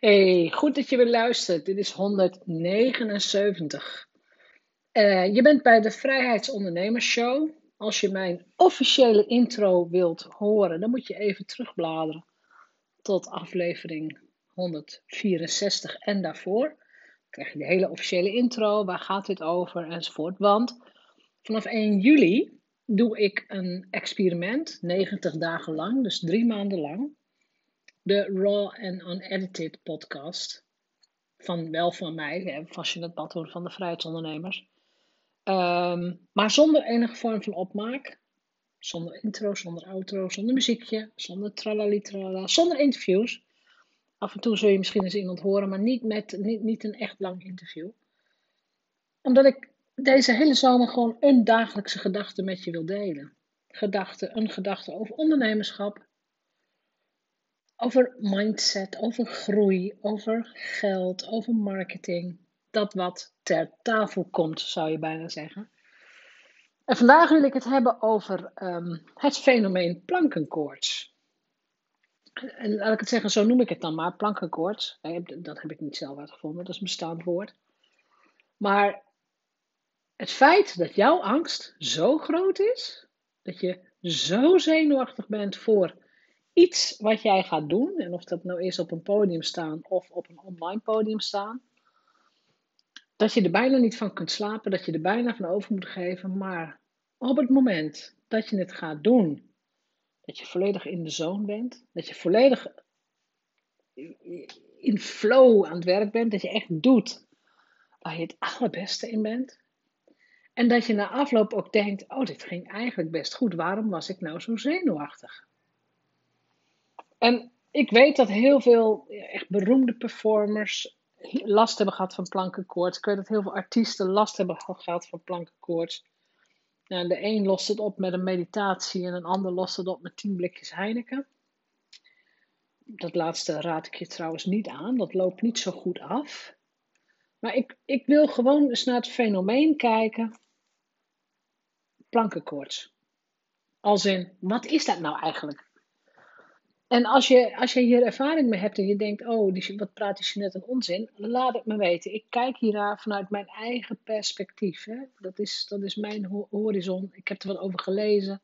Hey, goed dat je weer luistert. Dit is 179. Eh, je bent bij de Vrijheidsondernemers Show. Als je mijn officiële intro wilt horen, dan moet je even terugbladeren tot aflevering 164 en daarvoor. Dan krijg je de hele officiële intro, waar gaat dit over enzovoort. Want vanaf 1 juli doe ik een experiment, 90 dagen lang, dus drie maanden lang de Raw and Unedited podcast. Van wel van mij, Fascinate Badhoorn van de Vrijheidsondernemers. Um, maar zonder enige vorm van opmaak. Zonder intro, zonder outro, zonder muziekje, zonder tralalitrala, zonder interviews. Af en toe zul je misschien eens iemand horen, maar niet, met, niet, niet een echt lang interview. Omdat ik deze hele zomer gewoon een dagelijkse gedachte met je wil delen. Gedachte, een gedachte over ondernemerschap, over mindset, over groei, over geld, over marketing. Dat wat ter tafel komt, zou je bijna zeggen. En vandaag wil ik het hebben over um, het fenomeen plankenkoorts. En laat ik het zeggen, zo noem ik het dan maar, plankenkoorts. Dat heb ik niet zelf uitgevonden, dat is een bestaand woord. Maar het feit dat jouw angst zo groot is, dat je zo zenuwachtig bent voor iets wat jij gaat doen, en of dat nou is op een podium staan of op een online podium staan, dat je er bijna niet van kunt slapen, dat je er bijna van over moet geven, maar op het moment dat je het gaat doen, dat je volledig in de zone bent, dat je volledig in flow aan het werk bent, dat je echt doet waar je het allerbeste in bent. En dat je na afloop ook denkt: oh, dit ging eigenlijk best goed. Waarom was ik nou zo zenuwachtig? En ik weet dat heel veel echt beroemde performers last hebben gehad van plankenkoorts. Ik weet dat heel veel artiesten last hebben gehad van plankenkoorts. Nou, de een lost het op met een meditatie en een ander lost het op met tien blikjes Heineken. Dat laatste raad ik je trouwens niet aan. Dat loopt niet zo goed af. Maar ik, ik wil gewoon eens naar het fenomeen kijken. Plankenkoorts. Als in, wat is dat nou eigenlijk? En als je, als je hier ervaring mee hebt en je denkt, oh, die, wat praat die net een onzin, laat het me weten. Ik kijk hiernaar vanuit mijn eigen perspectief. Hè? Dat, is, dat is mijn horizon. Ik heb er wat over gelezen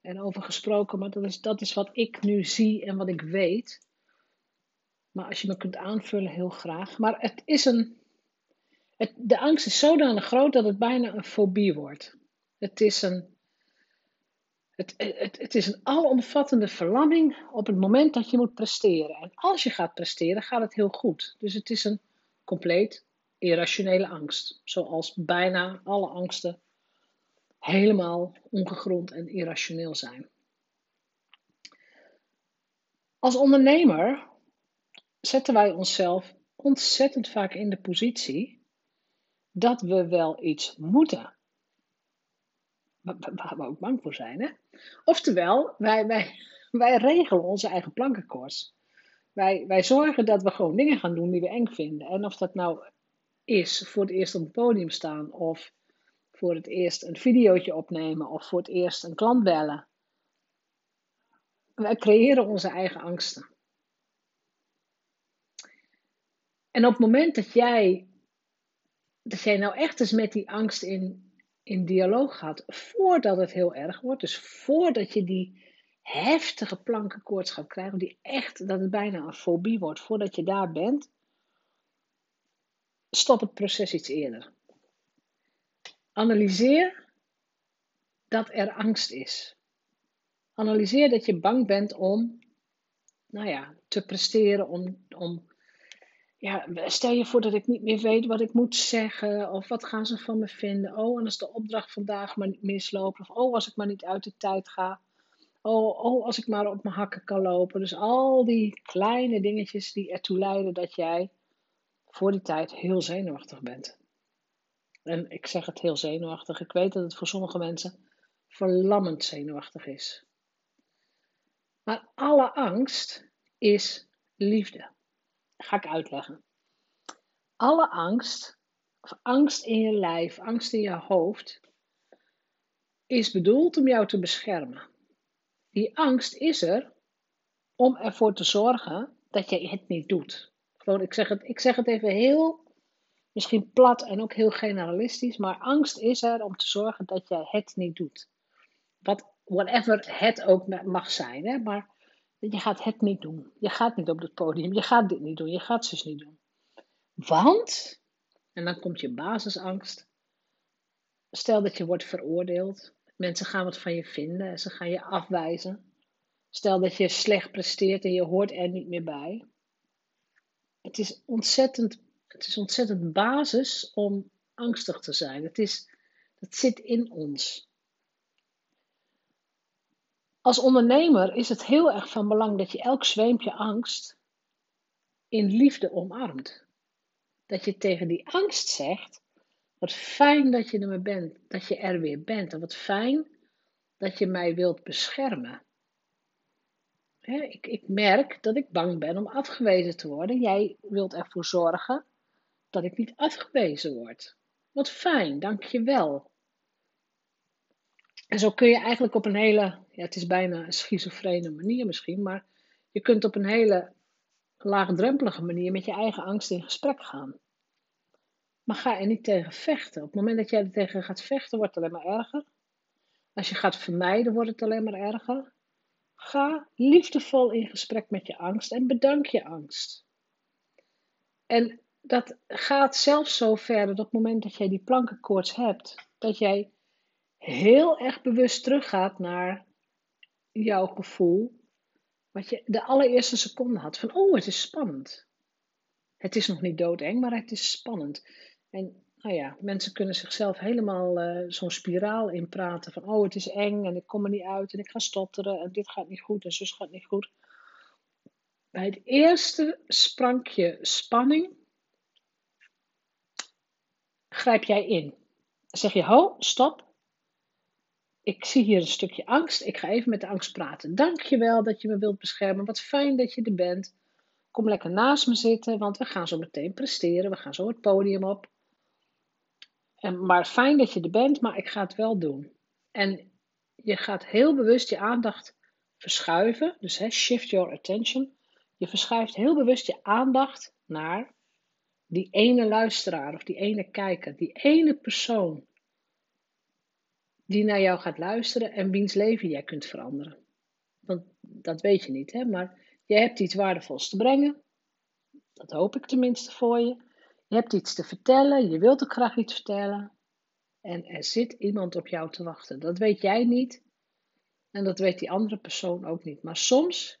en over gesproken, maar dat is, dat is wat ik nu zie en wat ik weet. Maar als je me kunt aanvullen, heel graag. Maar het is een. Het, de angst is zodanig groot dat het bijna een fobie wordt. Het is een het, het, het is een alomvattende verlamming op het moment dat je moet presteren. En als je gaat presteren, gaat het heel goed. Dus het is een compleet irrationele angst. Zoals bijna alle angsten helemaal ongegrond en irrationeel zijn. Als ondernemer zetten wij onszelf ontzettend vaak in de positie dat we wel iets moeten waar we ook bang voor zijn. Hè? Oftewel, wij, wij, wij regelen onze eigen plankenkoers. Wij, wij zorgen dat we gewoon dingen gaan doen die we eng vinden. En of dat nou is voor het eerst op het podium staan, of voor het eerst een videootje opnemen, of voor het eerst een klant bellen. Wij creëren onze eigen angsten. En op het moment dat jij, dat jij nou echt eens met die angst in, in dialoog gaat voordat het heel erg wordt. Dus voordat je die heftige plankenkoorts gaat krijgen, die echt, dat het bijna een fobie wordt, voordat je daar bent, stop het proces iets eerder. Analyseer dat er angst is. Analyseer dat je bang bent om, nou ja, te presteren, om, om ja, stel je voor dat ik niet meer weet wat ik moet zeggen. Of wat gaan ze van me vinden. Oh, en als de opdracht vandaag maar niet misloopt. Of oh, als ik maar niet uit de tijd ga. Oh, oh, als ik maar op mijn hakken kan lopen. Dus al die kleine dingetjes die ertoe leiden dat jij voor die tijd heel zenuwachtig bent. En ik zeg het heel zenuwachtig. Ik weet dat het voor sommige mensen verlammend zenuwachtig is. Maar alle angst is liefde ga ik uitleggen. Alle angst, of angst in je lijf, angst in je hoofd, is bedoeld om jou te beschermen. Die angst is er om ervoor te zorgen dat je het niet doet. Gewoon, ik zeg het, ik zeg het even heel, misschien plat en ook heel generalistisch, maar angst is er om te zorgen dat jij het niet doet. Wat, whatever het ook mag zijn, hè? maar je gaat het niet doen. Je gaat niet op het podium, je gaat dit niet doen, je gaat zus niet doen. Want, en dan komt je basisangst, stel dat je wordt veroordeeld, mensen gaan wat van je vinden en ze gaan je afwijzen. Stel dat je slecht presteert en je hoort er niet meer bij. Het is ontzettend, het is ontzettend basis om angstig te zijn. Het, is, het zit in ons. Als ondernemer is het heel erg van belang dat je elk zweempje angst in liefde omarmt. Dat je tegen die angst zegt: Wat fijn dat je er bent, dat je er weer bent. En wat fijn dat je mij wilt beschermen ik, ik merk dat ik bang ben om afgewezen te worden. Jij wilt ervoor zorgen dat ik niet afgewezen word. Wat fijn, dank je wel. En zo kun je eigenlijk op een hele, ja, het is bijna een schizofrene manier misschien, maar je kunt op een hele laagdrempelige manier met je eigen angst in gesprek gaan. Maar ga er niet tegen vechten. Op het moment dat jij er tegen gaat vechten, wordt het alleen maar erger. Als je gaat vermijden, wordt het alleen maar erger. Ga liefdevol in gesprek met je angst en bedank je angst. En dat gaat zelfs zo ver dat op het moment dat jij die plankenkoorts hebt, dat jij heel erg bewust teruggaat naar jouw gevoel, wat je de allereerste seconde had van, oh, het is spannend. Het is nog niet doodeng, maar het is spannend. En nou ja, mensen kunnen zichzelf helemaal uh, zo'n spiraal inpraten van oh het is eng en ik kom er niet uit en ik ga stotteren en dit gaat niet goed en zus gaat niet goed. Bij het eerste sprankje spanning grijp jij in. Zeg je ho, stop. Ik zie hier een stukje angst. Ik ga even met de angst praten. Dank je wel dat je me wilt beschermen. Wat fijn dat je er bent. Kom lekker naast me zitten, want we gaan zo meteen presteren. We gaan zo het podium op. En, maar fijn dat je er bent, maar ik ga het wel doen. En je gaat heel bewust je aandacht verschuiven. Dus shift your attention. Je verschuift heel bewust je aandacht naar die ene luisteraar of die ene kijker, die ene persoon die naar jou gaat luisteren en wiens leven jij kunt veranderen. Want dat weet je niet, hè? maar je hebt iets waardevols te brengen. Dat hoop ik tenminste voor je. Je hebt iets te vertellen, je wilt ook graag iets vertellen. En er zit iemand op jou te wachten. Dat weet jij niet. En dat weet die andere persoon ook niet. Maar soms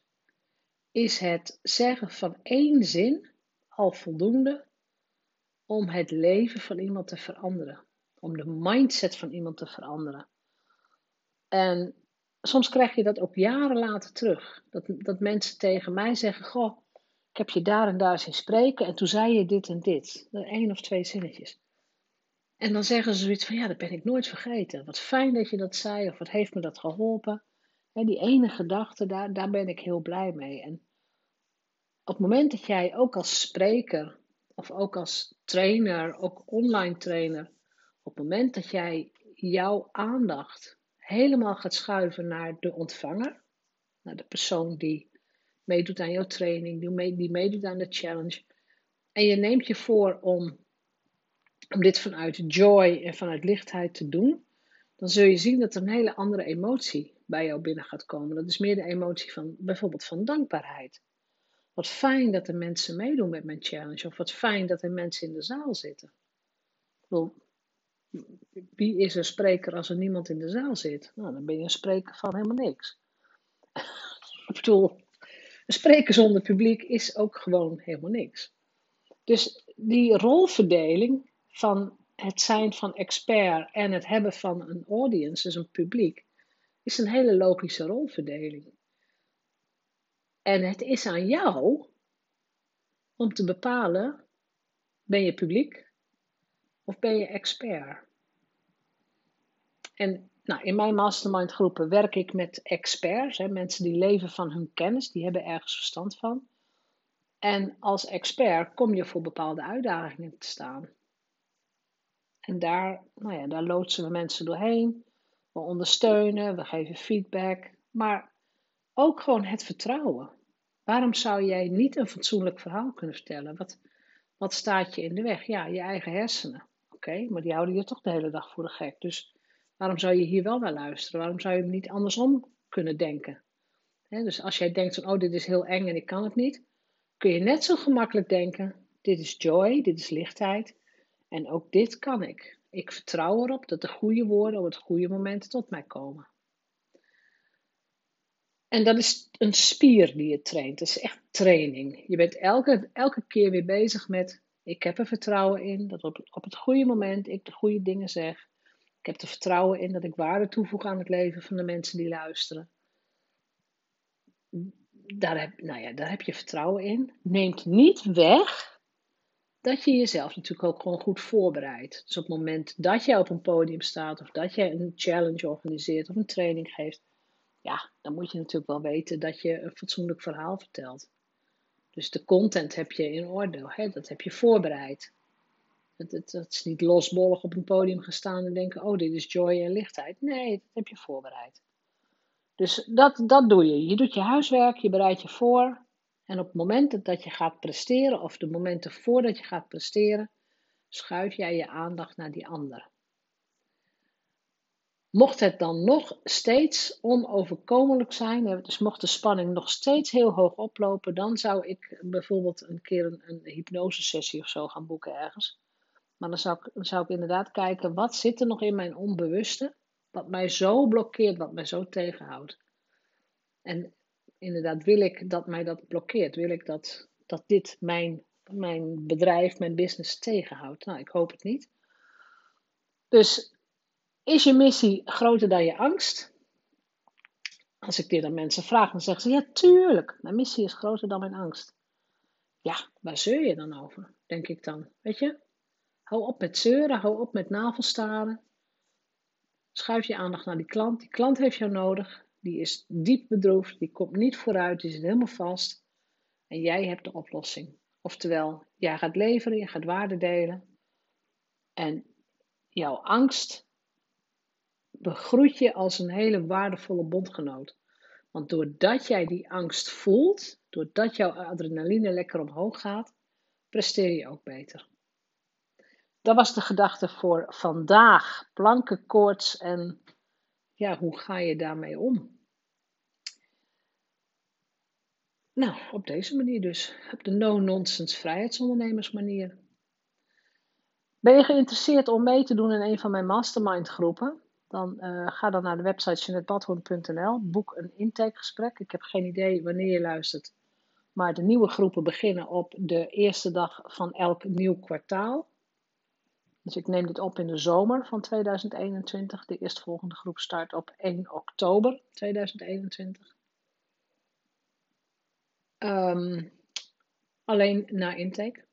is het zeggen van één zin al voldoende om het leven van iemand te veranderen. Om de mindset van iemand te veranderen. En soms krijg je dat ook jaren later terug. Dat, dat mensen tegen mij zeggen: Goh, ik heb je daar en daar zien spreken en toen zei je dit en dit. Eén of twee zinnetjes. En dan zeggen ze zoiets van, ja, dat ben ik nooit vergeten. Wat fijn dat je dat zei, of wat heeft me dat geholpen. En die ene gedachte, daar, daar ben ik heel blij mee. En op het moment dat jij ook als spreker, of ook als trainer, ook online trainer, op het moment dat jij jouw aandacht helemaal gaat schuiven naar de ontvanger, naar de persoon die meedoet aan jouw training, die, mee, die meedoet aan de challenge. En je neemt je voor om, om dit vanuit joy en vanuit lichtheid te doen. Dan zul je zien dat er een hele andere emotie bij jou binnen gaat komen. Dat is meer de emotie van bijvoorbeeld van dankbaarheid. Wat fijn dat er mensen meedoen met mijn challenge. Of wat fijn dat er mensen in de zaal zitten. Wie is een spreker als er niemand in de zaal zit? Nou, dan ben je een spreker van helemaal niks. Ik bedoel, een spreker zonder publiek is ook gewoon helemaal niks. Dus die rolverdeling van het zijn van expert en het hebben van een audience, dus een publiek, is een hele logische rolverdeling. En het is aan jou om te bepalen: ben je publiek of ben je expert? En nou, in mijn mastermind groepen werk ik met experts, hè, mensen die leven van hun kennis, die hebben ergens verstand van. En als expert kom je voor bepaalde uitdagingen te staan. En daar, nou ja, daar loodsen we mensen doorheen. We ondersteunen, we geven feedback, maar ook gewoon het vertrouwen. Waarom zou jij niet een fatsoenlijk verhaal kunnen vertellen? Wat, wat staat je in de weg? Ja, je eigen hersenen. Oké, maar die houden je toch de hele dag voor de gek. Dus waarom zou je hier wel naar luisteren? Waarom zou je hem niet andersom kunnen denken? dus als jij denkt van, oh, dit is heel eng en ik kan het niet, kun je net zo gemakkelijk denken, dit is joy, dit is lichtheid en ook dit kan ik. Ik vertrouw erop dat de goede woorden op het goede moment tot mij komen. En dat is een spier die je traint. Dat is echt training. Je bent elke, elke keer weer bezig met: ik heb er vertrouwen in dat op, op het goede moment ik de goede dingen zeg. Ik heb er vertrouwen in dat ik waarde toevoeg aan het leven van de mensen die luisteren. Daar heb, nou ja, daar heb je vertrouwen in. Neemt niet weg dat je jezelf natuurlijk ook gewoon goed voorbereidt. Dus op het moment dat jij op een podium staat, of dat jij een challenge organiseert of een training geeft, ja, dan moet je natuurlijk wel weten dat je een fatsoenlijk verhaal vertelt. Dus de content heb je in orde, hè? dat heb je voorbereid. Het, is niet losbollig op een podium gestaan en denken, oh dit is joy en lichtheid. Nee, dat heb je voorbereid. Dus dat, dat doe je. Je doet je huiswerk, je bereidt je voor. En op het moment dat je gaat presteren, of de momenten voordat je gaat presteren, schuif jij je aandacht naar die ander. Mocht het dan nog steeds onoverkomelijk zijn, dus mocht de spanning nog steeds heel hoog oplopen, dan zou ik bijvoorbeeld een keer een, hypnosesessie of zo gaan boeken ergens. Maar dan zou, ik, dan zou ik inderdaad kijken, wat zit er nog in mijn onbewuste, wat mij zo blokkeert, wat mij zo tegenhoudt. En inderdaad, wil ik dat mij dat blokkeert? Wil ik dat, dat dit mijn, mijn bedrijf, mijn business tegenhoudt? Nou, ik hoop het niet. Dus is je missie groter dan je angst? Als ik dit aan mensen vraag, dan zeggen ze: Ja, tuurlijk, mijn missie is groter dan mijn angst. Ja, waar zeur je dan over? Denk ik dan. Weet je? Hou op met zeuren, hou op met navelstaren. Schuif je aandacht naar die klant. Die klant heeft jou nodig. Die is diep bedroefd, die komt niet vooruit, die zit helemaal vast. En jij hebt de oplossing. Oftewel, jij gaat leveren, je gaat waarde delen. En jouw angst begroet je als een hele waardevolle bondgenoot. Want doordat jij die angst voelt, doordat jouw adrenaline lekker omhoog gaat, presteer je ook beter. Dat was de gedachte voor vandaag. Plankenkoorts en ja, hoe ga je daarmee om? Nou, op deze manier dus. Op de no-nonsense vrijheidsondernemersmanier. Ben je geïnteresseerd om mee te doen in een van mijn mastermind groepen? Dan uh, ga dan naar de website jeanettebadhoorn.nl. Boek een intakegesprek. Ik heb geen idee wanneer je luistert. Maar de nieuwe groepen beginnen op de eerste dag van elk nieuw kwartaal. Dus ik neem dit op in de zomer van 2021. De eerstvolgende groep start op 1 oktober 2021. Um, ehm, alleen na intake.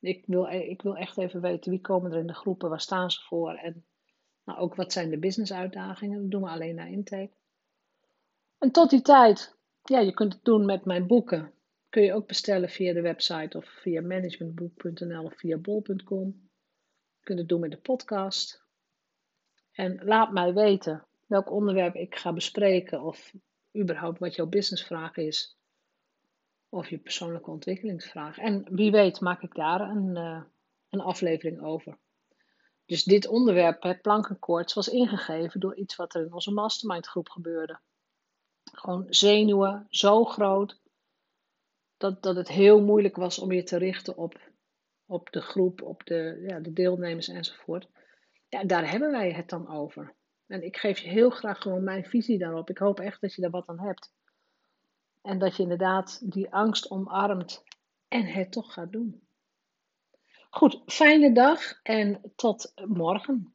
Ik wil, ik wil echt even weten wie komen er in de groepen, waar staan ze voor en maar ook wat zijn de business uitdagingen. Dat doen we alleen naar intake. En tot die tijd, ja, je kunt het doen met mijn boeken. Kun je ook bestellen via de website of via managementboek.nl of via bol.com. Je kunt het doen met de podcast. En laat mij weten welk onderwerp ik ga bespreken of überhaupt wat jouw businessvraag is. Of je persoonlijke ontwikkelingsvraag. En wie weet maak ik daar een, uh, een aflevering over. Dus dit onderwerp, het plankenkoorts, was ingegeven door iets wat er in onze mastermind groep gebeurde. Gewoon zenuwen, zo groot, dat, dat het heel moeilijk was om je te richten op, op de groep, op de, ja, de deelnemers enzovoort. Ja, daar hebben wij het dan over. En ik geef je heel graag gewoon mijn visie daarop. Ik hoop echt dat je daar wat aan hebt. En dat je inderdaad die angst omarmt en het toch gaat doen. Goed, fijne dag en tot morgen.